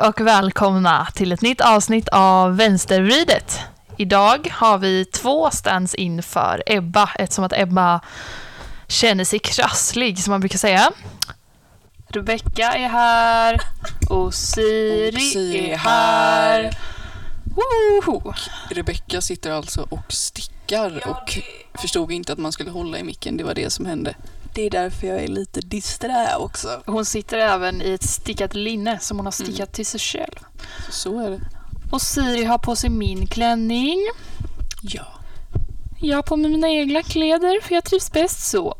Hej och välkomna till ett nytt avsnitt av Vänstervridet. Idag har vi två stands in för Ebba, eftersom att Ebba känner sig krasslig, som man brukar säga. Rebecka är här och Siri, Siri är här. Woho! Rebecka sitter alltså och stickar och förstod inte att man skulle hålla i micken. Det var det som hände. Det är därför jag är lite disträ också. Hon sitter även i ett stickat linne som hon har stickat Mm. till sig själv. Så, så är det. Och Siri har på sig min klänning. Ja. Jag har på mig mina egna kläder för jag trivs bäst så.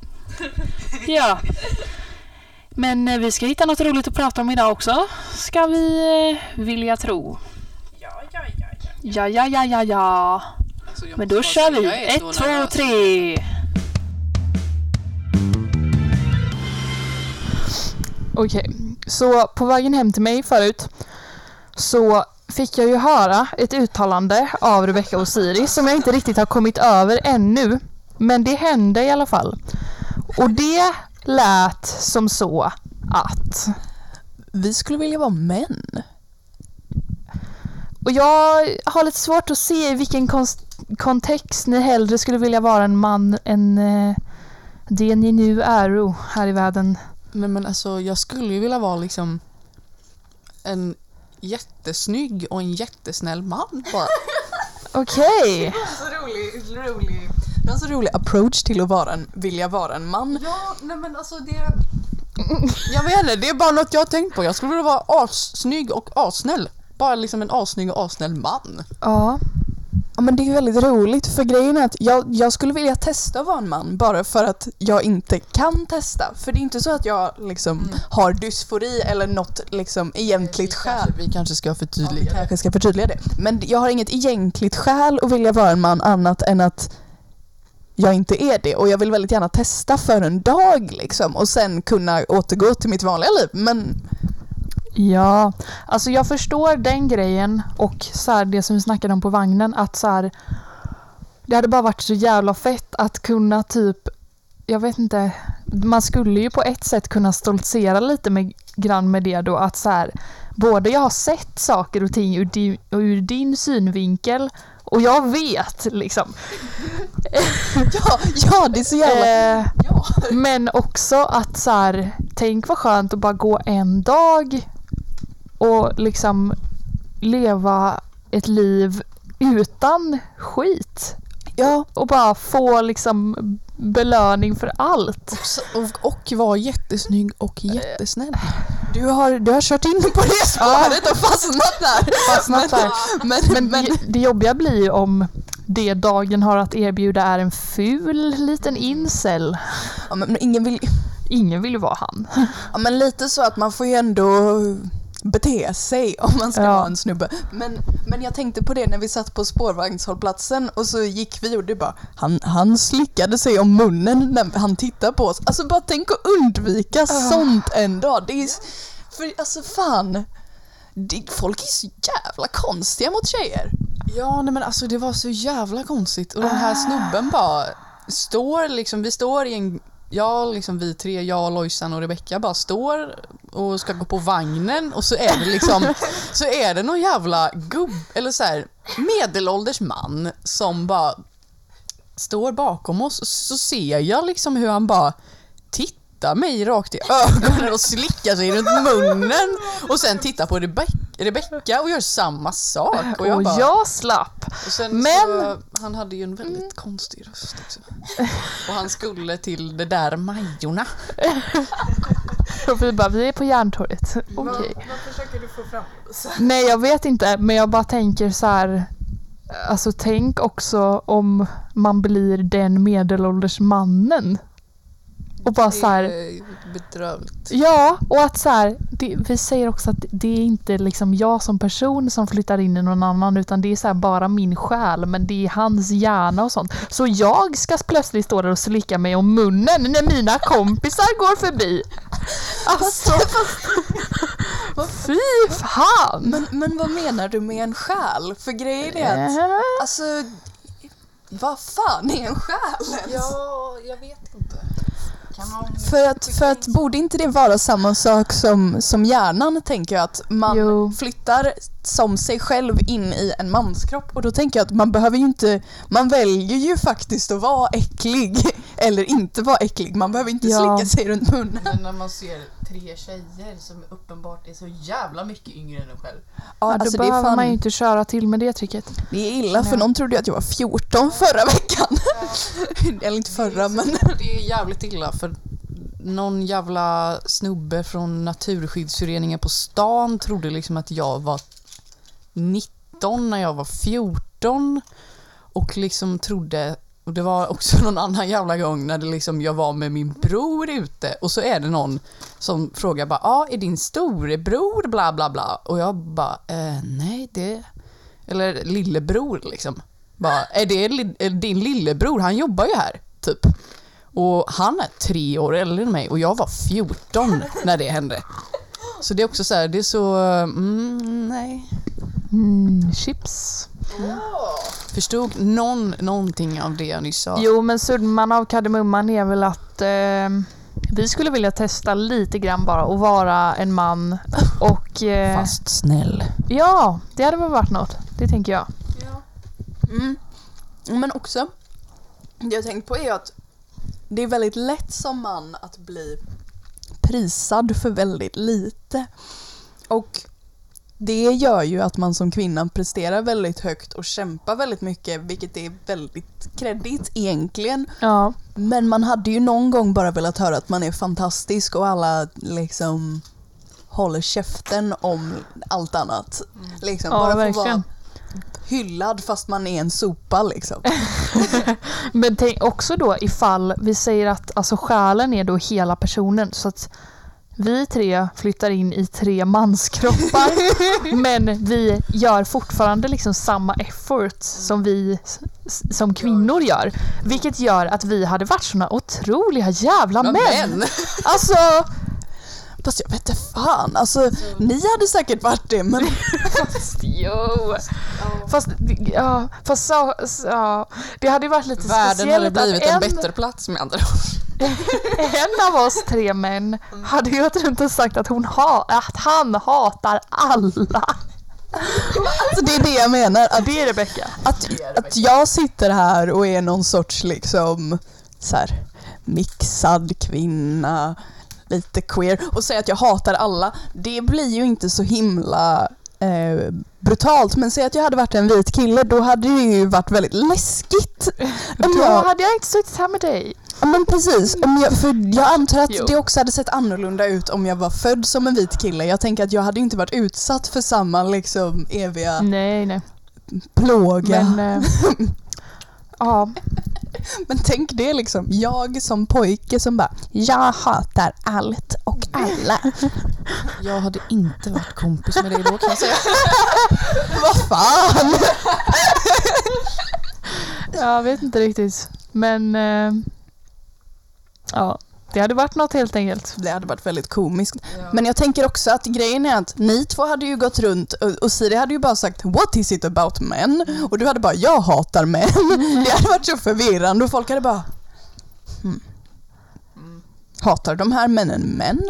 Ja. Men eh, vi ska hitta något roligt att prata om idag också. Ska vi eh, vilja tro. Ja, ja, ja, ja. Ja, ja, ja, ja. Alltså, Men då kör vi. Ett, två, tre. Okej, så på vägen hem till mig förut så fick jag ju höra ett uttalande av Rebecca och Siri som jag inte riktigt har kommit över ännu. Men det hände i alla fall. Och det lät som så att Vi skulle vilja vara män. Och jag har lite svårt att se i vilken kontext ni hellre skulle vilja vara en man än eh, det ni nu är här i världen. Nej men alltså jag skulle ju vilja vara liksom en jättesnygg och en jättesnäll man bara. Okej. så rolig, rolig. Det är en så rolig approach till att vara en, vilja vara en man. Ja, nej men alltså det... Jag vet inte, det är bara något jag har tänkt på. Jag skulle vilja vara assnygg och assnäll. Bara liksom en assnygg och assnäll man. Ja. Ja men det är väldigt roligt för grejen är att jag, jag skulle vilja testa att vara en man bara för att jag inte kan testa. För det är inte så att jag liksom har dysfori eller något liksom egentligt skäl. Vi kanske ska förtydliga ja, vi kanske ska förtydliga det. Men jag har inget egentligt skäl att vilja vara en man annat än att jag inte är det och jag vill väldigt gärna testa för en dag liksom och sen kunna återgå till mitt vanliga liv. Men Ja, alltså jag förstår den grejen och så här, det som vi snackade om på vagnen att så här, det hade bara varit så jävla fett att kunna typ, jag vet inte, man skulle ju på ett sätt kunna stoltsera lite med, grann med det då att så här, både jag har sett saker och ting ur din, ur din synvinkel och jag vet liksom. ja, ja det är så jävla... Eh, Ja. men också att så här, tänk vad skönt att bara gå en dag och liksom leva ett liv utan skit. Ja, Och bara få liksom belöning för allt. Och, och var jättesnygg och jättesnäll. Du har, du har kört in på det spåret och fastnat där. Fastnat där. Men, Men men, det, det jobbiga blir ju om det dagen har att erbjuda är en ful liten incel. ja, men ingen vill... Ingen vill ju vara han. Ja, men lite så att man får ju ändå bete sig om man ska Ja. vara en snubbe. Men, men jag tänkte på det när vi satt på spårvagnshållplatsen och så gick vi och du bara han, han slickade sig om munnen när han tittade på oss. Alltså bara tänk att undvika sånt en dag. Det är, för alltså fan. Det, folk är så jävla konstiga mot tjejer. Ja, nej men alltså det var så jävla konstigt och den här snubben bara står liksom, vi står i en, jag liksom vi tre, jag, Lojsan och Rebecka bara står och ska gå på vagnen och så är det liksom, så är det någon jävla gubb, eller så här medelålders man som bara står bakom oss. Så ser jag liksom hur han bara tittar mig rakt i ögonen och slickar sig runt munnen och sen tittar på Rebe- Rebecka och gör samma sak. Och jag Och bara, jag slapp. och sen Men- så, han hade ju en väldigt konstig röst också. Och han skulle till det där Majorna. Och vi bara, vi är på Järntorget. Okej. Vad försöker du få fram? Nej, jag vet inte, men jag bara tänker så här. Alltså tänk också om man blir den medelålders mannen. Och bara så här, Bedrövligt. ja, och att så här, det, vi säger också att det är inte liksom jag som person som flyttar in i någon annan utan det är så här bara min själ men det är hans hjärna och sånt. Så jag ska plötsligt stå där och slicka mig om munnen när mina kompisar går förbi. Alltså, fy fan! Men, men vad menar du med en själ? För grejen är att, Äh. alltså, vad fan är en själ ens? Ja, jag vet inte. För att, för att borde inte det vara samma sak som, som hjärnan tänker jag att man Jo. flyttar som sig själv in i en manskropp och då tänker jag att man behöver ju inte, man väljer ju faktiskt att vara äcklig eller inte vara äcklig. Man behöver inte Ja. slicka sig runt munnen. Men när man ser tre tjejer som uppenbart är så jävla mycket yngre än en själv. Ja, Ja, då alltså det, är behöver fan, man ju inte köra till med det tricket. det är illa för Nej. någon trodde ju att jag var 14 förra veckan. eller inte förra men Det är jävligt illa för någon jävla snubbe från Naturskyddsföreningen på stan trodde liksom att jag var 19 när jag var 14 och liksom trodde och det var också någon annan jävla gång när det liksom jag var med min bror ute och så är det någon som frågar bara ja ah, är din storebror bla bla bla och jag bara eh, nej det eller lillebror liksom bara är det li- din lillebror han jobbar ju här typ och han är tre år äldre än mig och jag var 14 när det hände. Så det är också så här, det är så, mm, nej. Mm, chips. Förstod någon någonting av det jag nyss sa? Jo, men summan av kardemumman är väl att eh, vi skulle vilja testa lite grann bara och vara en man och... Eh, Fast snäll. Ja, det hade väl varit något. Det tänker jag. Mm. Men också, det jag tänkt på är att det är väldigt lätt som man att bli prisad för väldigt lite. Och det gör ju att man som kvinna presterar väldigt högt och kämpar väldigt mycket, vilket är väldigt kredit egentligen. Ja, Men man hade ju någon gång bara velat höra att man är fantastisk och alla liksom håller käften om allt annat. Liksom, ja bara få verkligen. vara hyllad fast man är en sopa liksom. Men tänk också då ifall vi säger att alltså själen är då hela personen så att vi tre flyttar in i tre manskroppar men vi gör fortfarande liksom samma effort som vi som kvinnor gör. Vilket gör att vi hade varit såna otroliga jävla män. Alltså, Fast jag vet inte fan, alltså ni hade säkert varit det men jo. Fast, ja, fast så, så, det hade ju varit lite världen hade speciellt blivit att en en, bättre plats med andra ord. en av oss tre män hade ju inte sagt att, hon ha, att han hatar alla. alltså, det är det jag menar. Att, Det är Rebecka. att, att jag sitter här och är någon sorts liksom så här, mixad kvinna, lite queer och säger att jag hatar alla. Det blir ju inte så himla eh, brutalt men säg att jag hade varit en vit kille då hade det ju varit väldigt läskigt. Om Då jag, hade jag inte suttit här med dig. Men precis, jag, för jag antar att Jo. det också hade sett annorlunda ut om jag var född som en vit kille. Jag tänker att jag hade inte varit utsatt för samma liksom eviga Nej, nej. plåga. Men, eh, ja. Tänk det liksom, jag som pojke som bara Jag hatar allt och alla. Jag hade inte varit kompis med dig då kan jag säga. Vad fan! Jag vet inte riktigt. Men, eh, ja. Det hade varit något helt enkelt. Det hade varit väldigt komiskt. Men jag tänker också att grejen är att ni två hade ju gått runt och, och Siri hade ju bara sagt What is it about men? Och du hade bara Jag hatar män. Det hade varit så förvirrande och folk hade bara hmm. Hatar de här männen män?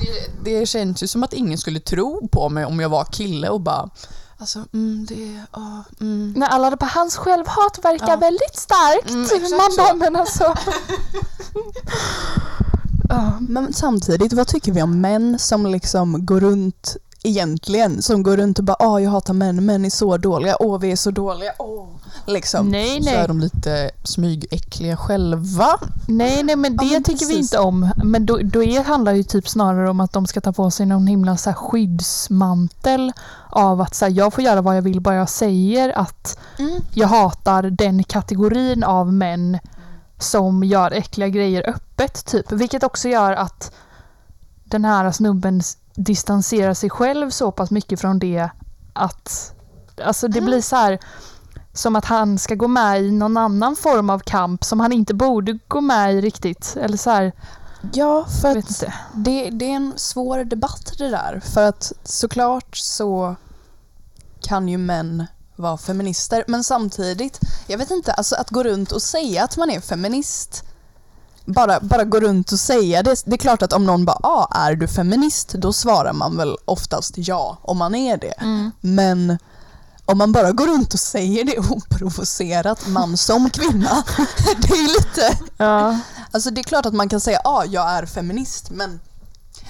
Det, det känns ju som att ingen skulle tro på mig om jag var kille och bara Alltså, mm, det, ja, mm. När alla på hans självhat verkar Ja. väldigt starkt. Mm, Man bara, så. men alltså. ja. Men samtidigt, vad tycker vi om män som liksom går runt egentligen, som går runt och bara åh jag hatar män, män är så dåliga, åh vi är så dåliga, åh. Liksom. Nej, så är nej. de lite smygäckliga själva. Nej, nej, men det Ja, men tycker vi precis. inte om. Men då, då är, handlar det typ snarare om att de ska ta på sig någon himla så här skyddsmantel av att så här, jag får göra vad jag vill bara jag säger att Mm. jag hatar den kategorin av män som gör äckliga grejer öppet typ. Vilket också gör att den här snubben distanserar sig själv så pass mycket från det att alltså det blir så här som att han ska gå med i någon annan form av kamp som han inte borde gå med i riktigt. Eller så här, Ja, för att det, det är en svår debatt det där. För att såklart så kan ju män vara feminister, men samtidigt, jag vet inte, alltså att gå runt och säga att man är feminist bara, bara gå runt och säga det. Det är klart att om någon bara ah, är du feminist? Då svarar man väl oftast ja om man är det. Mm. Men om man bara går runt och säger det oprovocerat, man som kvinna, det är lite... Ja. Alltså det är klart att man kan säga ja, ah, jag är feminist, men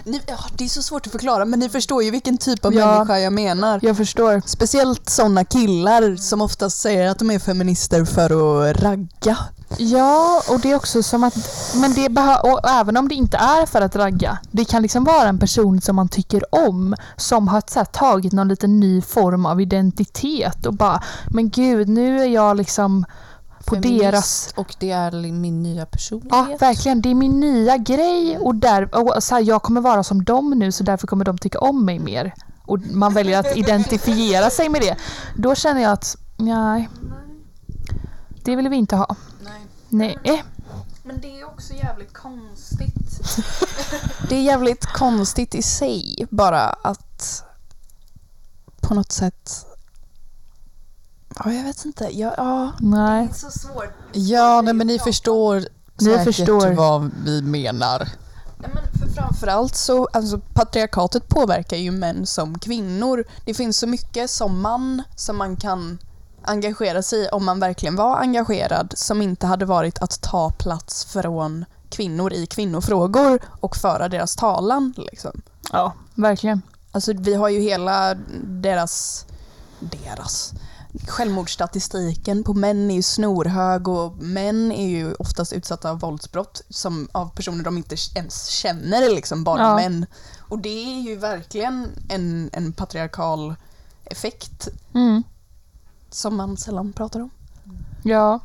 ni, ja, det är så svårt att förklara, men ni förstår ju vilken typ av Ja. människa jag menar. Jag förstår. Speciellt sådana killar som oftast säger att de är feminister för att ragga. Ja, och det är också som att, men det och även om det inte är för att ragga, det kan liksom vara en person som man tycker om, som har här, tagit någon liten ny form av identitet och bara, men gud, nu är jag liksom på Feminist deras... Och det är min nya personlighet. Ja, verkligen. Det är min nya grej och, där, och så här, jag kommer vara som dem nu så därför kommer de tycka om mig mer. Och man väljer att identifiera sig med det. Då känner jag att, nej, det vill vi inte ha. Nej. Nej. Men det är också jävligt konstigt. det är jävligt konstigt i sig bara att på något sätt Ja, jag vet inte. Ja, ja. Nej. så svårt. Ja, nej, men ni förstår Ni säkert förstår. vad vi menar. Nej, men för framförallt så, alltså patriarkatet påverkar ju män som kvinnor. Det finns så mycket som man som man kan engagera sig i om man verkligen var engagerad som inte hade varit att ta plats från kvinnor i kvinnofrågor och föra deras talan. Liksom. Ja, verkligen. Alltså vi har ju hela deras, deras Självmordsstatistiken på män är ju snorhög och män är ju oftast utsatta av våldsbrott som av personer de inte ens känner, liksom bara Ja. män. Och det är ju verkligen en, en patriarkal effekt Mm. som man sällan pratar om. Ja.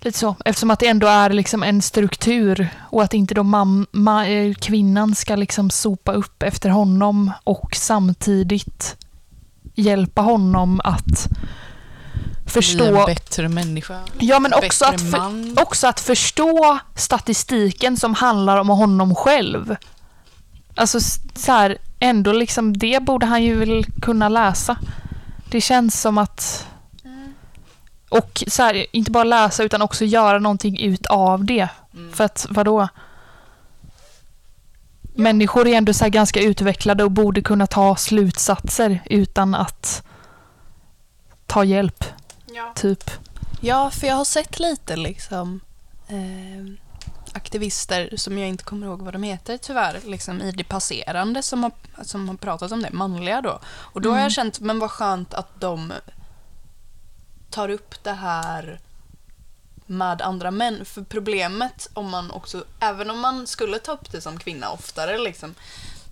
Lite så. Eftersom att det ändå är liksom en struktur och att inte då mam- ma- eh, kvinnan ska liksom sopa upp efter honom och samtidigt hjälpa honom att Bli förstå en bättre människa. Ja, men också att, för, också att förstå statistiken som handlar om honom själv. Alltså så här, ändå liksom, det borde han ju väl kunna läsa. Det känns som att... Och så här, inte bara läsa utan också göra någonting utav det. För att, vadå? Människor är ändå så ganska utvecklade och borde kunna ta slutsatser utan att ta hjälp, Ja. typ. Ja, för jag har sett lite liksom eh, aktivister som jag inte kommer ihåg vad de heter tyvärr, liksom i det passerande som har, som har pratat om det, manliga då. Och då har jag känt, men vad skönt att de tar upp det här med andra män. För problemet om man också, även om man skulle ta upp det som kvinna oftare liksom,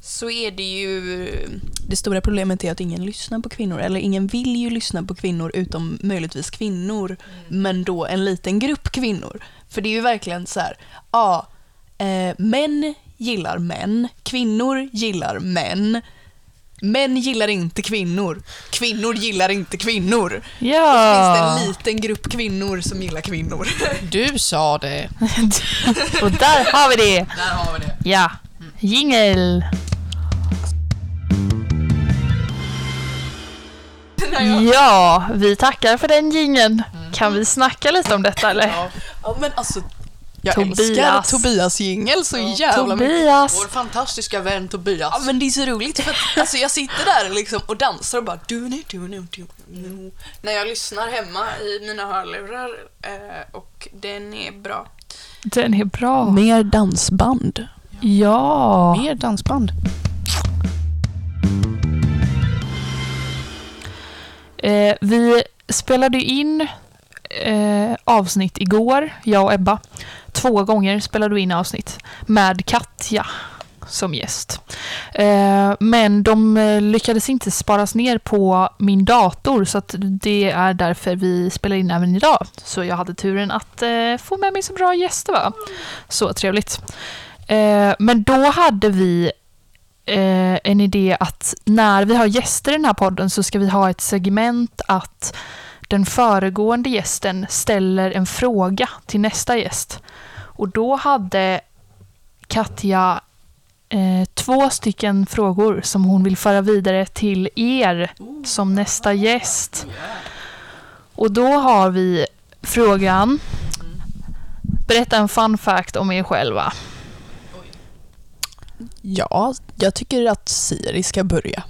så är det ju... Det stora problemet är att ingen lyssnar på kvinnor, eller ingen vill ju lyssna på kvinnor utom möjligtvis kvinnor, men då en liten grupp kvinnor. För det är ju verkligen så här, ja, eh, män gillar män, kvinnor gillar män, män gillar inte kvinnor, kvinnor gillar inte kvinnor. Ja. Finns det en liten grupp kvinnor som gillar kvinnor? Du sa det. Och där har vi det! Där har vi det. Ja. Jingel! Ja, vi tackar för den jingeln. Kan vi snacka lite om detta eller? Ja, ja men alltså, jag Tobias. älskar Tobias jingel så jävla mycket. Tobias! Vår fantastiska vän Tobias. Ja men det är så roligt för att alltså, jag sitter där liksom och dansar och bara du nu, du nu, du nu. När jag lyssnar hemma i mina hörlurar eh, och den är bra. Den är bra. Mer dansband. Ja. Mer dansband. Eh, vi spelade in eh, avsnitt igår, jag och Ebba. Två gånger spelade vi in avsnitt med Katja som gäst. Eh, men de eh, lyckades inte sparas ner på min dator så att det är därför vi spelar in även idag. Så jag hade turen att eh, få med mig så bra gäster. Va? Så trevligt. Eh, men då hade vi eh, en idé att när vi har gäster i den här podden så ska vi ha ett segment att den föregående gästen ställer en fråga till nästa gäst. Och då hade Katja eh, två stycken frågor som hon vill föra vidare till er som nästa gäst. Och då har vi frågan berätta en fun fact om er själva. Ja, jag tycker att Siri ska börja.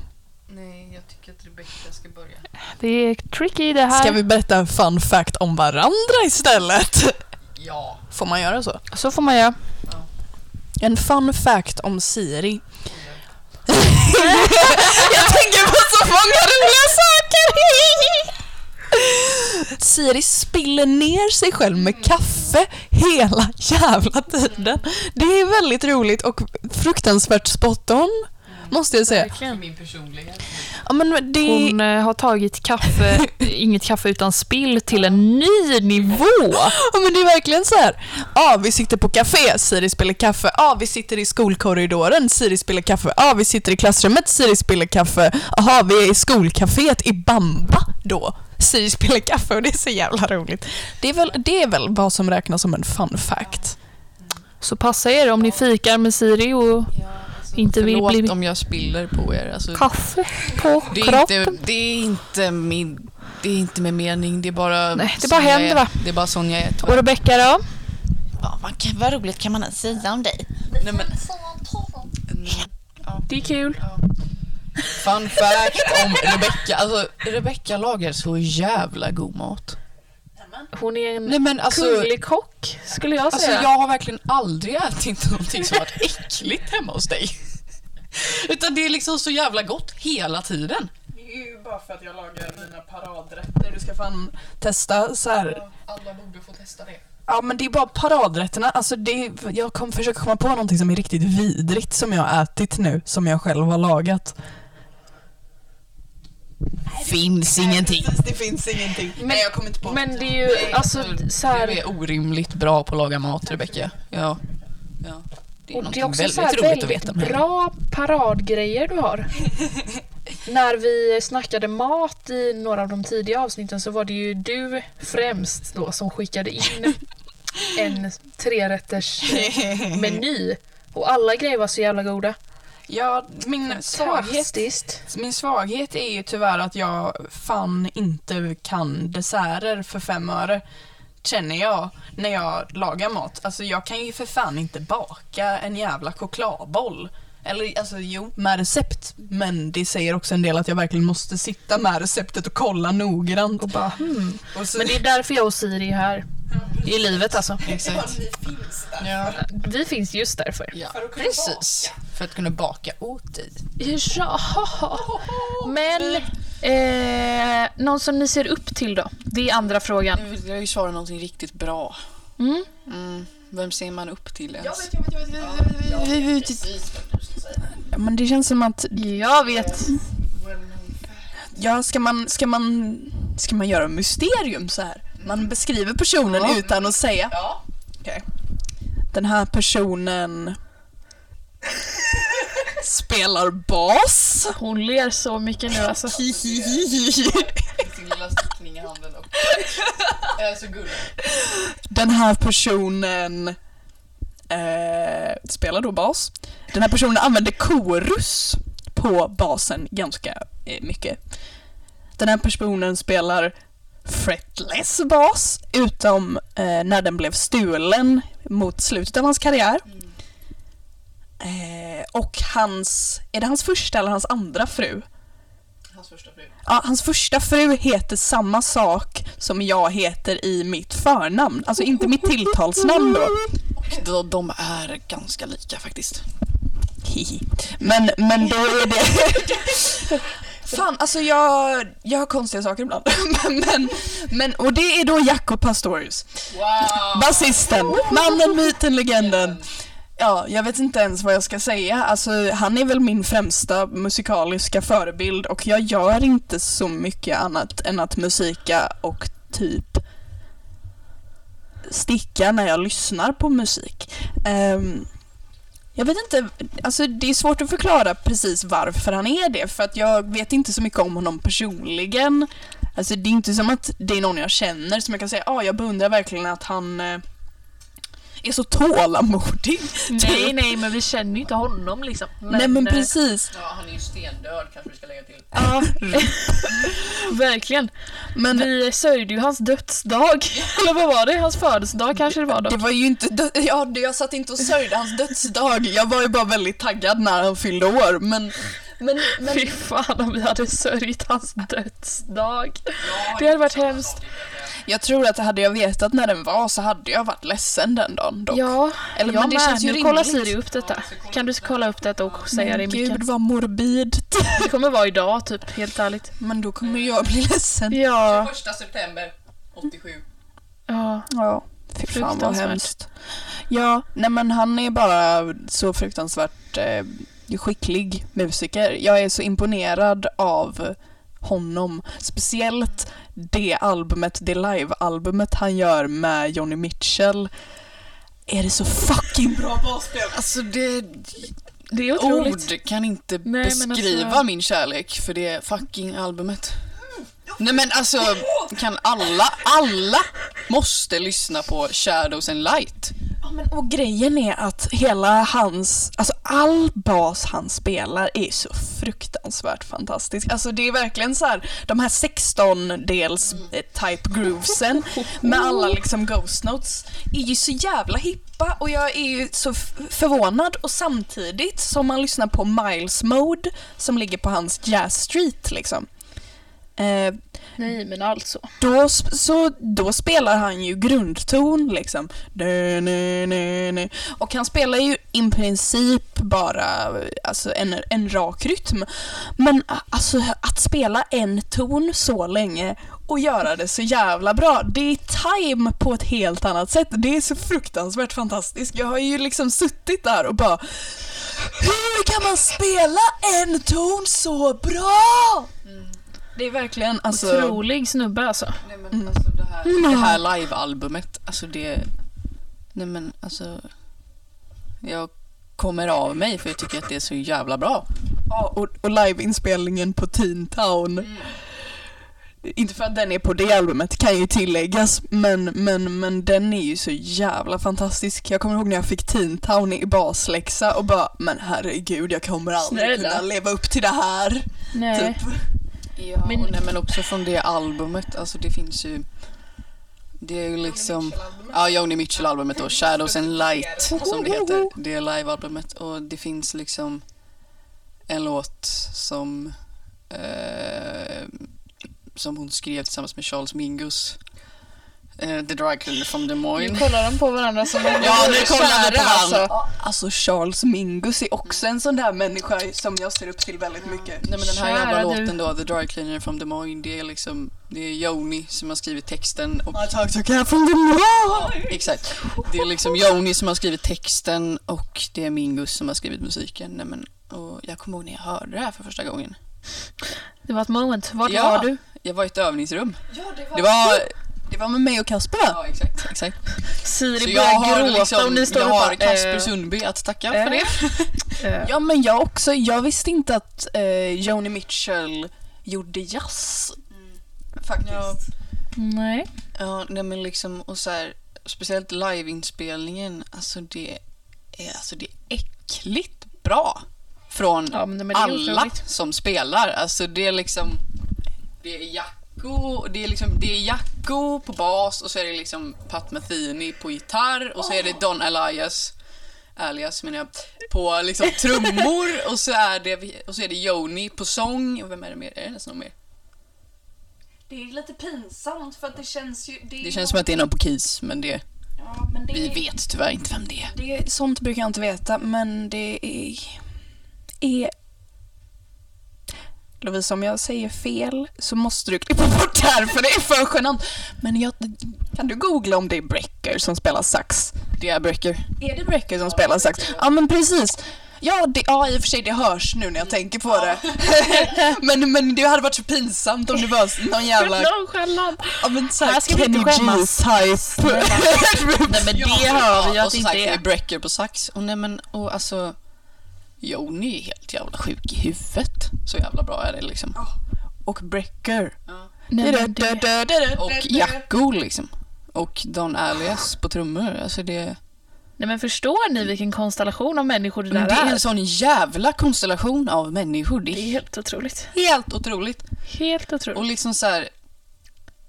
Nej, jag tycker att Rebecca ska börja. Det är tricky det här. Ska vi berätta en fun fact om varandra istället? Ja. Får man göra så? Så får man göra. En fun fact om Siri. jag tänker på så många roliga saker! Siri spiller ner sig själv med kaffe hela jävla tiden. Det är väldigt roligt och fruktansvärt spot on, måste jag säga. Min personlighet. Ja, men det... Hon eh, har tagit kaffe, inget kaffe utan spill, till en ny nivå. Ja men det är verkligen så här. Ja, vi sitter på café, Siri spelar kaffe. Ja, vi sitter i skolkorridoren, Siri spelar kaffe. Ja, vi sitter i klassrummet, Siri spelar kaffe. Jaha, vi är i skolcaféet i Bamba då. Siri spelar kaffe och det är så jävla roligt. Det är väl, det är väl vad som räknas som en fun fact. Så passa er om ni fikar med Siri och inte vill Förlåt bli om jag spiller på er. Alltså, kaffe på det, är kroppen. inte, det är inte min... Det är inte med mening, det är bara... Nej, det bara händer, är. va? Det är bara sån jag är Och. Rebecka då? Ja, vad, kan, vad roligt kan man ens säga om dig? Nej, men, Det är kul. fun fact om Rebecca. Alltså, Rebecca lagar så jävla god mat. Hon är en Nej men alltså... kunglig kock, skulle jag Alltså säga. jag har verkligen aldrig ätit någonting som varit äckligt hemma hos dig. Utan det är liksom så jävla gott hela tiden. Det är ju bara för att jag lagar mina paradrätter. Du ska fan testa så här. Alla borde få testa det. Ja men det är bara paradrätterna. Alltså det, jag kommer försöka komma på någonting som är riktigt vidrigt som jag har ätit nu, som jag själv har lagat. Finns ingenting. Det finns ingenting. Men- Nej jag kommer inte på. Men det är ju alltså så här, Du är orimligt bra på att laga mat Rebecca. Ja. ja. Det är och det är också väldigt så här roligt väldigt att veta. med. bra paradgrejer du har. När vi snackade mat i några av de tidiga avsnitten så var det ju du främst då som skickade in en trerätters meny. Och alla grejer var så jävla goda. Ja, min svaghet, min svaghet är ju tyvärr att jag fan inte kan desserter för fem öre. Känner jag när jag lagar mat. Alltså jag kan ju för fan inte baka en jävla chokladboll. Eller alltså jo, med recept. Men det säger också en del att jag verkligen måste sitta med receptet och kolla noggrant. Och bara, hmm. Och så, Men det är därför jag och Siri är här. I livet alltså. Exakt. Ja. Vi finns just därför. ja, precis. För att kunna baka åt dig. Ja. Men eh, någon som ni ser upp till då? Det är andra frågan. Nu vill jag ju svara någonting riktigt bra. Mm. Mm. Vem ser man upp till ens? Ja, men det känns som att, Jag vet. ja ska man, ska man, ska man göra mysterium så här? Man beskriver personen Ja. utan att säga. Ja. Okej. Den här personen spelar bas. Hon ler så mycket nu alltså. Sin lilla stickning i handen och... Jag är så gullig. Den här personen eh, spelar då bas. Den här personen använder korus på basen ganska eh, mycket. Den här personen spelar fretless bas, utom eh, när den blev stulen mot slutet av hans karriär. Eh, och hans, är det hans första eller hans andra fru? Hans första fru. Ja, hans första fru heter samma sak som jag heter i mitt förnamn. Alltså inte mitt tilltalsnamn då. De, de är ganska lika faktiskt. Men, men då är det... Fan, alltså jag, jag har konstiga saker ibland. Men, men, och det är då Jacob Pastorius. Wow! Basisten, mannen, myten, legenden. Ja, jag vet inte ens vad jag ska säga. Alltså, han är väl min främsta musikaliska förebild och jag gör inte så mycket annat än att musika och typ sticka när jag lyssnar på musik. Ehm, jag vet inte, alltså det är svårt att förklara precis varför han är det för att jag vet inte så mycket om honom personligen. Alltså det är inte som att det är någon jag känner som jag kan säga, ja ah, jag beundrar verkligen att han eh, är så tålamodig. Nej, nej, men vi känner ju inte honom liksom. Nej men eh, precis. Ja, han är ju stendöd kanske vi ska lägga till. Ja, verkligen. Men Vi sörjde ju hans dödsdag. Eller vad var det? Hans födelsedag kanske det var då. det var ju inte, dö- ja, jag satt inte och sörjde hans dödsdag. Jag var ju bara väldigt taggad när han fyllde år. Men, men, men Fy fan om vi hade sörjt hans dödsdag. Det hade varit hemskt. Jag tror att hade jag vetat när den var så hade jag varit ledsen den dagen dock. Ja, Eller, jag men det med. känns ju nu kollar rimligt. Siri upp detta. Kan du kolla upp detta och säga det i Gud micken? vad morbid. Det kommer vara idag typ, helt ärligt. Men då kommer jag bli ledsen. Ja, 1 september 87. ja. Ja, fy fan vad Fruktansvärt. hemskt. Ja, nej men han är bara så fruktansvärt eh, skicklig musiker. Jag är så imponerad av honom. Speciellt det albumet, det live-albumet han gör med Johnny Mitchell. Är det så fucking bra basspel? Alltså det, Det är otroligt. ord kan inte Nej, men beskriva alltså- min kärlek för det fucking albumet. Nej men alltså, kan alla, alla måste lyssna på Shadows and Light. Men, och grejen är att hela hans, alltså all bas han spelar är så fruktansvärt fantastisk. Alltså det är verkligen så här, de här 16-dels type groovesen med alla liksom ghost notes är ju så jävla hippa och jag är ju så förvånad och samtidigt som man lyssnar på Miles Mode som ligger på hans Jazz Street liksom. Eh, Nej, men alltså. då, så, då spelar han ju grundton liksom. Och han spelar ju i princip bara alltså, en, en rak rytm. Men alltså att spela en ton så länge och göra det så jävla bra. Det är time på ett helt annat sätt. Det är så fruktansvärt fantastiskt. Jag har ju liksom suttit där och bara Hur kan man spela en ton så bra? Det är verkligen alltså... Otrolig snubbe alltså. Nej men alltså det här, det här live-albumet, alltså det... Nej men alltså... Jag kommer av mig för jag tycker att det är så jävla bra. Ja, och, och liveinspelningen på Teen Town. Inte för att den är på det albumet kan ju tilläggas, men, men, men den är ju så jävla fantastisk. Jag kommer ihåg när jag fick Teen Town i basläxa och bara, men herregud jag kommer aldrig Snälla. kunna leva upp till det här. Nej. Typ. Ja, Men- men, nej, men också från det albumet, alltså det finns ju... Det är ju liksom... Ja, Joni Mitchell-albumet då, Shadows and Light som det heter. Det är live-albumet och det finns liksom en låt som eh, som hon skrev tillsammans med Charles Mingus. Eh, The Dry Cleaner from Des Nu Moines. kollar de på varandra som om Ja, de nu kollar kära, på varandra. alltså. Alltså Charles Mingus är också en sån där människa som jag ser upp till väldigt mycket. Nej men den här Kära jävla du. låten då, The Dry Cleaner from Des Moines, det är liksom, det är Joni som har skrivit texten och I talk to cat from the moon. Exakt. Det är liksom Joni som har skrivit texten och det är Mingus som har skrivit musiken. Nej, men, och jag kommer ihåg när jag hörde det här för första gången. Det var ett moment. Vart Ja. var du? Jag var i ett övningsrum. Ja, det var, Det var... det var med mig och Kasper va? Ja, exakt. exakt. Siri Så jag börjar har, gråta och liksom, ni står jag och har bara, Kasper eh, Sundby att tacka eh. för det. eh, Ja men jag också, jag visste inte att Joni Mitchell gjorde jazz. Faktiskt. Ja. Nej. Ja, nej men liksom, och så här, speciellt liveinspelningen, alltså det är, alltså det är äckligt bra. Från Ja, alla som spelar. Alltså det är liksom, det är Jacko, det är liksom, det är Jacko på bas och så är det liksom Pat Metheny på gitarr och så är det Don Elias, alias menar jag, på liksom trummor och så är det, och så är det Joni på sång. Och vem är det mer? Är det nästan någon mer? Det är lite pinsamt för att det känns ju... Det, är Det känns som att det är någon på Keys, men det, ja, men det, vi vet tyvärr inte vem det är. Det, sånt brukar jag inte veta men det är... är Lovisa, om jag säger fel så måste du klippa bort det här för det är för genant. Men jag, kan du googla om det är Brecker som spelar sax? Det är Brecker. Är det Brecker som spelar sax? Ja men precis. Ja, det, ja, i och för sig det hörs nu när jag tänker på det. men, men det hade varit så pinsamt om det var någon jävla... Nonchalant. Ja, men så Här här ska vi Kenny inte. G-type. Nej men det hör vi och att det som sagt, inte det är är. Brecker på sax. Och nej men, och alltså... Joni är helt jävla sjuk i huvudet. Så jävla bra är det liksom. Och Brecker. Nej, men det. Och Jacko liksom. Och Don Alias på trummor. Alltså det... Nej men förstår ni vilken konstellation av människor det där Men det är är? en sån jävla konstellation av människor. Det Det är är helt otroligt. helt otroligt. Helt Och otroligt. liksom så här.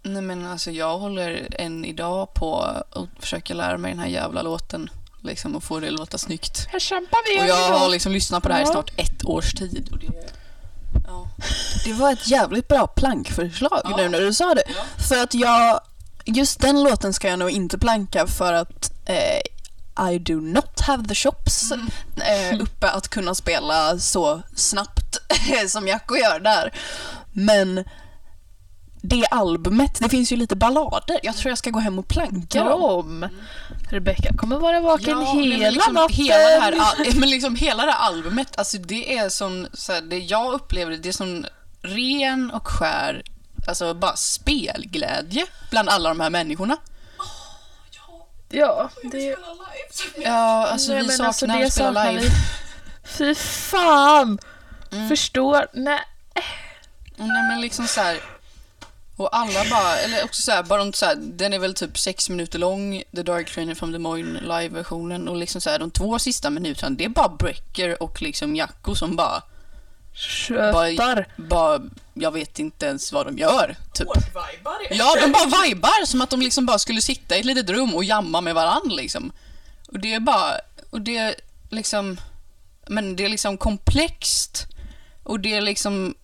Nej men alltså jag håller än idag på att försöka lära mig den här jävla låten. Liksom och få det att låta snyggt. Här kämpar vi Och jag har liksom lyssnat på det här i Ja. snart ett års tid. Och det, ja. det var ett jävligt bra plankförslag nu när du sa det. För att jag, just den låten ska jag nog inte planka för att eh, I do not have the chops eh, uppe att kunna spela så snabbt som Jacko gör där. Men det albumet, det finns ju lite ballader. Jag tror jag ska gå hem och planka dem. Dem. Rebecca kommer vara vaken Ja, hela liksom natten. Hela det, här, men liksom hela det här albumet, alltså det är som, så här, det jag upplever det är som ren och skär, alltså bara spelglädje bland alla de här människorna. Ja, det... Ja, alltså Nej, vi men saknar alltså, det att spela live. vi. Fy fan! Mm. Förstår? Nej. Nej men liksom så här. Och alla bara, eller också så här, bara de så här, den är väl typ sex minuter lång, The Dark Trainer from the Moine live-versionen och liksom så här, de två sista minuterna, det är bara Brecker och liksom Jacko som bara Tjötar. bara, jag vet inte ens vad de gör. Typ. Ja, de bara vibar som att de liksom bara skulle sitta i ett litet rum och jamma med varann liksom. Och det är bara, och det är liksom, men det är liksom komplext och det är liksom,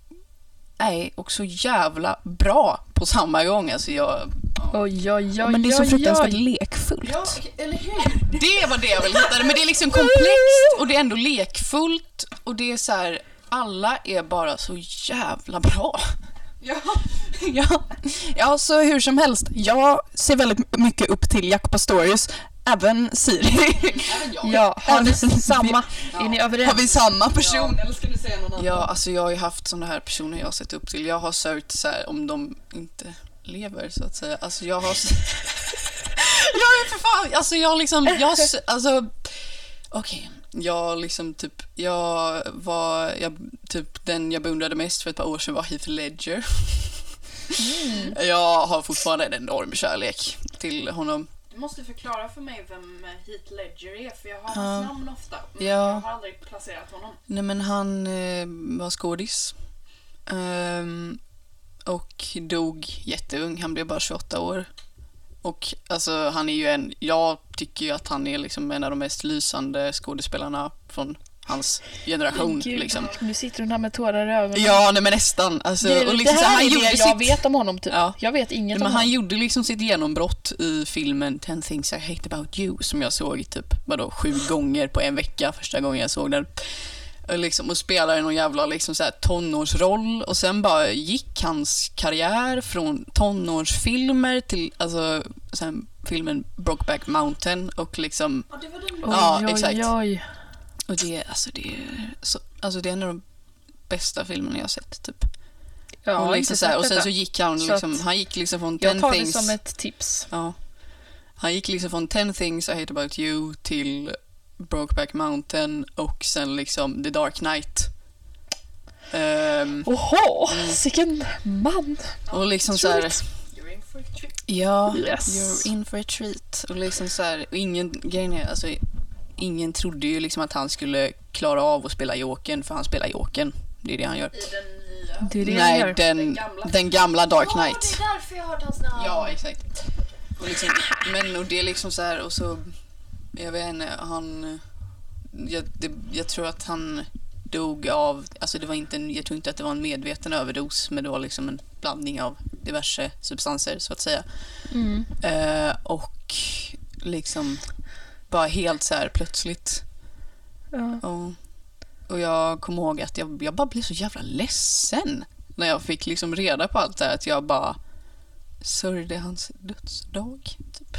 nej, och så jävla bra på samma gång. Alltså jag, Oj, oj, oj, men det är så oj, fruktansvärt oj. lekfullt. Det var det jag ville hitta. Men det är liksom komplext och det är ändå lekfullt och det är så här, alla är bara så jävla bra. Ja. ja. ja, så hur som helst. Jag ser väldigt mycket upp till Jack Pastorius, även Siri. Ja, har ni Även- samma? Är ni överens? Har vi samma person? Eller ska du säga någon annan? Ja, alltså jag har ju haft sådana här personer jag har sett upp till. Jag har sökt så här om de inte lever så att säga. Alltså jag har... jag är för fan... Alltså jag har liksom... Jag alltså... Okej. Jag liksom typ... Jag var... Jag, typ den jag beundrade mest för ett par år sedan var Heath Ledger. Jag har fortfarande en enorm kärlek till honom. Måste förklara för mig vem Heath Ledger är för jag har Ja. hans namn ofta. Men Ja. jag har aldrig placerat honom. Nej men han eh, var skådis. Ehm, och dog jätteung. Han blev bara 28 år. Och alltså han är ju en, jag tycker ju att han är liksom en av de mest lysande skådespelarna från hans generation. Gud, Liksom. Nu sitter hon här med tårar i ögonen. Ja, nej men nästan. Alltså, det, och liksom, det så här han är gjorde det jag sitt, vet om honom typ. Ja. Jag vet inget men om han honom. gjorde liksom sitt genombrott i filmen 10 things I hate about you som jag såg typ, vadå, sju gånger på en vecka första gången jag såg den. Och Liksom, och spelade någon jävla liksom så här tonårsroll och sen bara gick hans karriär från tonårsfilmer till alltså, sen filmen Brokeback Mountain och liksom Ja, det var den. Oj, ja, oj, exakt. oj. Och det, alltså, det, är så, alltså det är en av de bästa filmerna jag har sett typ. Jag har och, liksom så här, och sen så gick han liksom, han gick liksom från Jag 10 tar det things som ett tips. Ja. Han gick liksom från 10 things I hate about you till Brokeback Mountain och sen liksom The Dark Knight. Ehm, Oho, Mm. vilken man. och liksom så här, You're in for a trip. ja, Yes. you're in for a treat. Och liksom så här, och ingen, grejen är, alltså, ingen trodde ju liksom att han skulle klara av att spela Jokern, för han spelar Jokern. Det är det han gör. I den nya. Det är det han Nej, gör. den, Den gamla. den gamla Dark Ja, Knight. det är därför jag har hört hans namn. Ja, exakt. Och liksom, men och det är liksom så här och så, jag vet inte, han, jag, det, jag tror att han dog av, alltså det var inte en, jag tror inte att det var en medveten överdos, men det var liksom en blandning av diverse substanser så att säga. Mm. Eh, och liksom bara helt så här plötsligt. Ja. Och, och jag kommer ihåg att jag, jag bara blev så jävla ledsen när jag fick liksom reda på allt det här. Att jag bara sörjde hans dödsdag. Typ.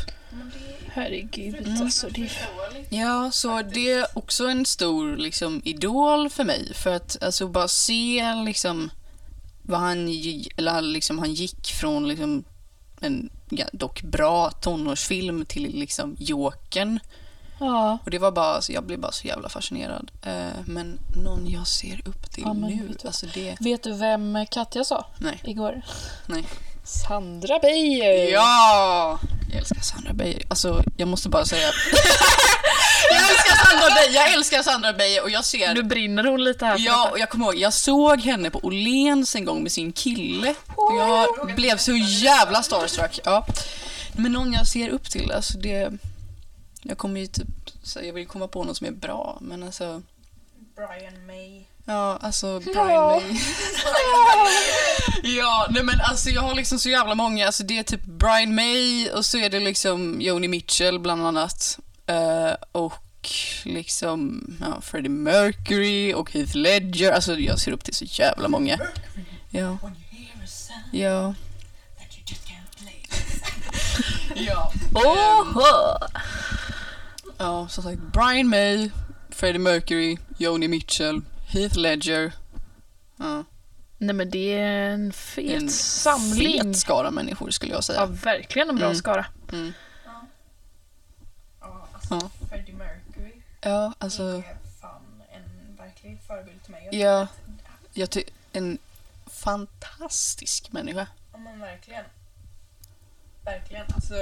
Herregud, Mm. alltså. Det. Ja, så det är också en stor liksom, idol för mig. För att alltså, bara se liksom vad han, eller, liksom, han gick från liksom, en ja, dock bra tonårsfilm till liksom Jokern. Ja, Och det var bara, alltså, jag blev bara så jävla fascinerad. Eh, men någon jag ser upp till Ja, nu, vet du- alltså det... vet du vem Katja sa Nej. igår? Nej. Sandra Beijer. Ja! Jag älskar Sandra Beijer. Alltså, jag måste bara säga... jag älskar Sandra Beijer, jag älskar Sandra Beijer och jag ser... Nu brinner hon lite här. Ja, och jag kommer ihåg, jag såg henne på Åhléns en gång med sin kille. Och jag blev så jävla starstruck. Ja. Men någon jag ser upp till, alltså det... Jag kommer ju typ jag vill komma på någon som är bra, men alltså... Brian May. Ja, alltså Brian May. ja, nej men alltså jag har liksom så jävla många. Alltså det är typ Brian May och så är det liksom Joni Mitchell bland annat. Eh, och liksom ja, Freddie Mercury och Heath Ledger. Alltså jag ser upp till så jävla många. Ja. Ja. ja. Oho! Ja, som sagt Brian May, Freddie Mercury, Joni Mitchell, Heath Ledger. Ja. Nej men det är en fet En samling. fet skara människor skulle jag säga. Ja, verkligen en bra Mm. skara. Mm. Ja, alltså Ja. Freddie Mercury Ja, alltså, är fan en verklig förebild till mig. Jag ja, jag ty- en fantastisk människa. Ja men verkligen. Verkligen. Alltså,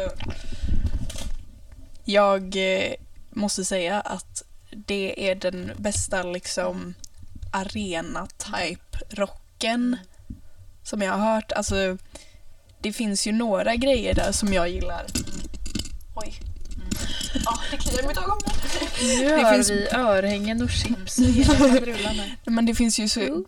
jag eh, måste säga att det är den bästa liksom arena-type rocken som jag har hört. Alltså, det finns ju några grejer där som jag gillar. Oj. Ja, det kliar i mitt ögon. Nu Det finns- vi örhängen och chips i hela. Men det finns ju så...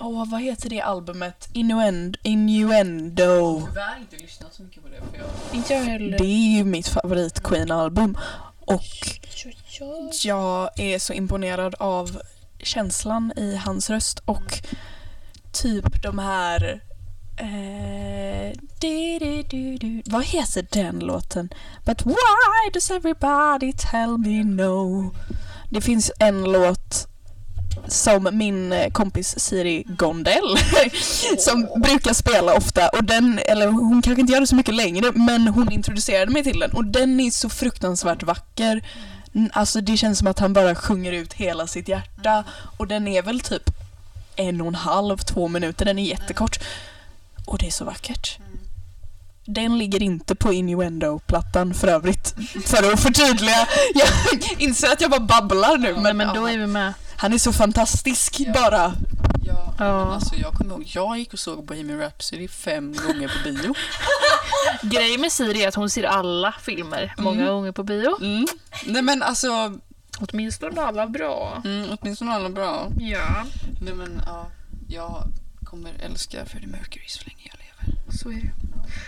Åh, vad heter det albumet? Innuendo. Innuendo. Tyvärr inte lyssnat så mycket på det för jag... Inte jag heller. Det är ju mitt favorit Queen-album. Och jag är så imponerad av känslan i hans röst och typ de här... Eh, du, du, du, du. Vad heter den låten? But why does everybody tell me no? Det finns en låt som min kompis Siri Gondel som brukar spela ofta och den, eller hon kanske inte gör det så mycket längre men hon introducerade mig till den och den är så fruktansvärt vacker. Alltså det känns som att han bara sjunger ut hela sitt hjärta och den är väl typ en och en halv, två minuter, den är jättekort. Och det är så vackert. Den ligger inte på Innuendo-plattan för övrigt. För att förtydliga. Jag inser att jag bara babblar nu Men, men, men då är vi med. han är så fantastisk bara. Ja, alltså jag kommer ihåg, jag gick och såg Bohemian Rhapsody fem gånger på bio. Grejen med Siri är att hon ser alla filmer många gånger på bio. Mm. Nej men alltså, Åtminstone alla bra. mm, åtminstone alla bra. Ja, Nej men ja, jag kommer älska Freddie Mercury så länge jag lever. så är det.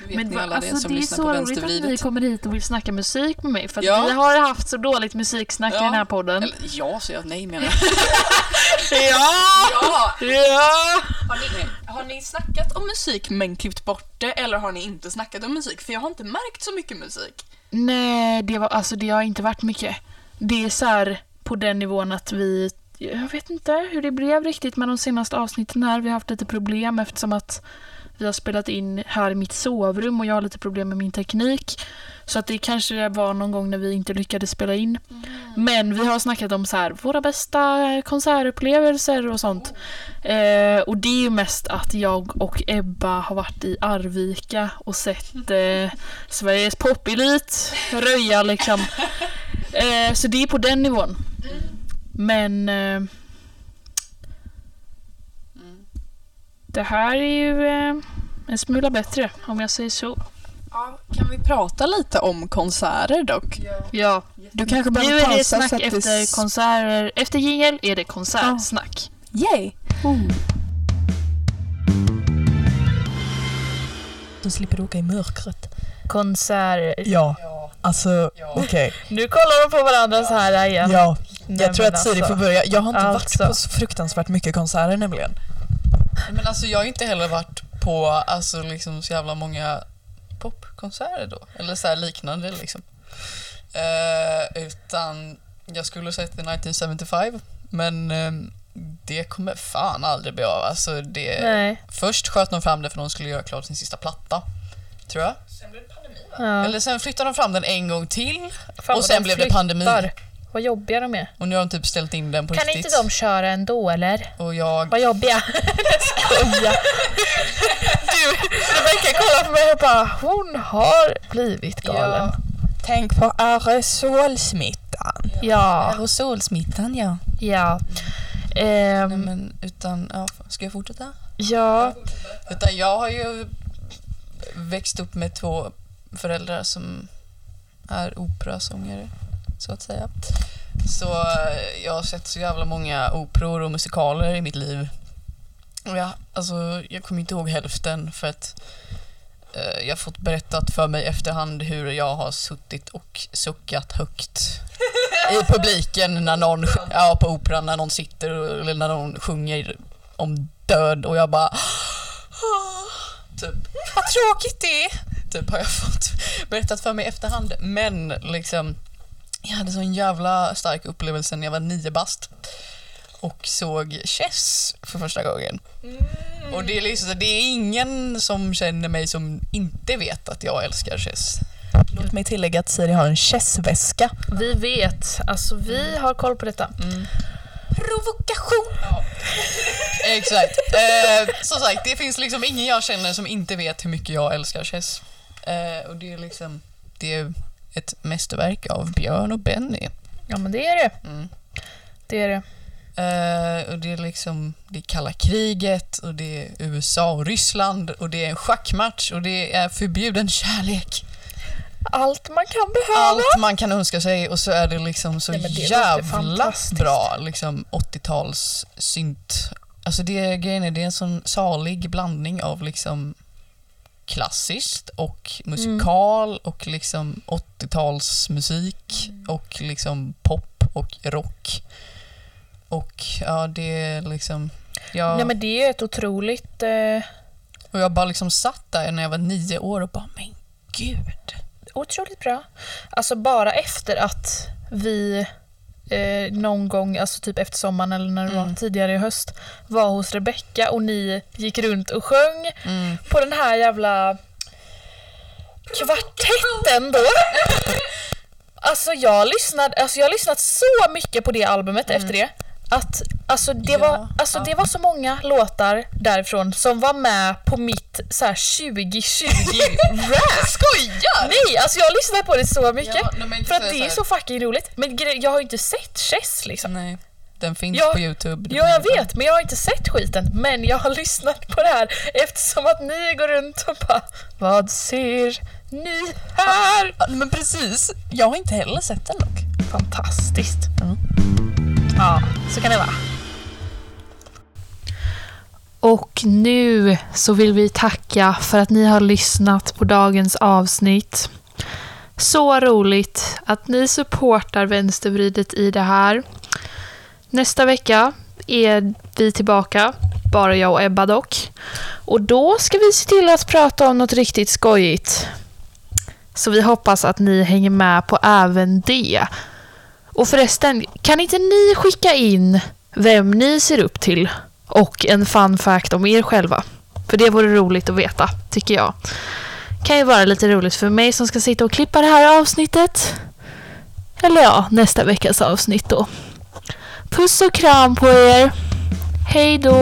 Vet Men ni alla det alltså, som det är lyssnar så på roligt att ni kommer hit och vill snacka musik med mig. För att Ja. vi har haft så dåligt musiksnack i Ja. den här podden. Eller ja, så jag nej menar jag. Ja! ja! Ja! Har ni, har ni snackat om musik men klippt bort det eller har ni inte snackat om musik? För jag har inte märkt så mycket musik. Nej, det, var, alltså, det har inte varit mycket. Det är så här på den nivån att vi... Jag vet inte hur det blev riktigt med de senaste avsnitten här. Vi har haft lite problem eftersom att vi har spelat in här i mitt sovrum och jag har lite problem med min teknik. Så att det kanske var någon gång när vi inte lyckades spela in. Men vi har snackat om så här, våra bästa konsertupplevelser och sånt. Eh, och det är ju mest att jag och Ebba har varit i Arvika och sett eh, Sveriges popelit röja liksom. Eh, så det är på den nivån. Men det här är ju eh, en smula bättre om jag säger så. Ja, kan vi prata lite om konserter dock? Ja, Du kanske nu behöver är det pausa snack efter det... konserter. Efter jingel är det konsertsnack. Yay! Du slipper åka i mörkret. Konserter. Ja, alltså okej. Nu kollar de på varandra så här igen. Ja, Nej, jag tror men att Siri alltså. får börja. Jag har inte Alltså. varit på så fruktansvärt mycket konserter nämligen. Men alltså jag har inte heller varit på alltså, liksom, så jävla många popkonserter då. Eller så här liknande liksom. Eh, utan jag skulle sett The 1975 men eh, det kommer fan aldrig bli av. Alltså, det, Nej. först sköt de fram det för de skulle göra klart sin sista platta. Tror jag. Ja. Eller sen flyttade de fram den en gång till Fan, och sen de blev det flyttar. pandemi. Vad jobbiga de är. Och nu har de typ ställt in den på Kan riktigt. inte de köra ändå eller? Och jag... Vad jobbiga. Skoja. Rebecka kollar på mig och bara, hon har blivit galen. Tänk på aerosolsmittan. Ja, Aerosolsmittan ja. ja. Ehm, Nej, men utan, ja, ska jag fortsätta? ja, Utan jag har ju växt upp med två föräldrar som är operasångare, så att säga. Så eh, jag har sett så jävla många operor och musikaler i mitt liv. Och jag, alltså, jag kommer inte ihåg hälften för att eh, jag har fått berättat för mig efterhand hur jag har suttit och suckat högt i publiken när någon, ja, på operan när någon sitter och- eller när någon sjunger om död och jag bara ah, Typ, vad tråkigt det är. Typ har jag fått berättat för mig i efterhand. Men liksom, jag hade sån jävla stark upplevelse när jag var nio bast och såg Chess för första gången. Och det är liksom, det är ingen som känner mig som inte vet att jag älskar Chess. Låt mig tillägga att Siri har en chessväska. vi vet. Alltså vi har koll på detta. Provokation! Exakt. Eh, som sagt, det finns liksom ingen jag känner som inte vet hur mycket jag älskar Chess. Eh, och det är liksom, det är ett mästerverk av Björn och Benny. Ja men det är det. Mm. Det är det. Eh, och det är liksom, det är kalla kriget och det är USA och Ryssland och det är en schackmatch och det är förbjuden kärlek. Allt man kan behöva. Allt man kan önska sig och så är det liksom så Nej, det jävla bra liksom 80-tals synt. Alltså det grejen är, det är en sån salig blandning av liksom klassiskt och musikal och liksom 80-talsmusik och liksom pop och rock. Och ja, det är liksom... Jag, Nej men det är ett otroligt... Eh, och jag bara liksom satt där när jag var nio år och bara, men gud. otroligt bra. Alltså bara efter att vi eh, någon gång, alltså typ efter sommaren eller när det var Mm. tidigare i höst, var hos Rebecca och ni gick runt och sjöng Mm. på den här jävla kvartetten då. Alltså jag lyssnade, alltså jag har lyssnat så mycket på det albumet efter det. Att alltså det, Ja, var, alltså ja. det var så många låtar därifrån som var med på mitt så här 2020 rap. Skojar! Nej, alltså jag har lyssnat på det så mycket. Ja, för att det är så fucking roligt. Men jag har ju inte sett Chess liksom. Nej, den finns Ja, på Youtube. Ja, jag vet, men jag har inte sett skiten. Men jag har lyssnat på det här eftersom att ni går runt och bara Vad ser ni här? Ja, men precis. Jag har inte heller sett den dock. Fantastiskt. Ja, så kan det vara. Och nu så vill vi tacka för att ni har lyssnat på dagens avsnitt. Så roligt att ni supportar vänstervridet i det här. Nästa vecka är vi tillbaka, bara jag och Ebba dock. Och då ska vi se till att prata om något riktigt skojigt. Så vi hoppas att ni hänger med på även det. Och förresten, kan inte ni skicka in vem ni ser upp till och en fun fact om er själva? För det vore roligt att veta, tycker jag. Kan ju vara lite roligt för mig som ska sitta och klippa det här avsnittet. Eller ja, nästa veckas avsnitt då. Puss och kram på er. Hej då!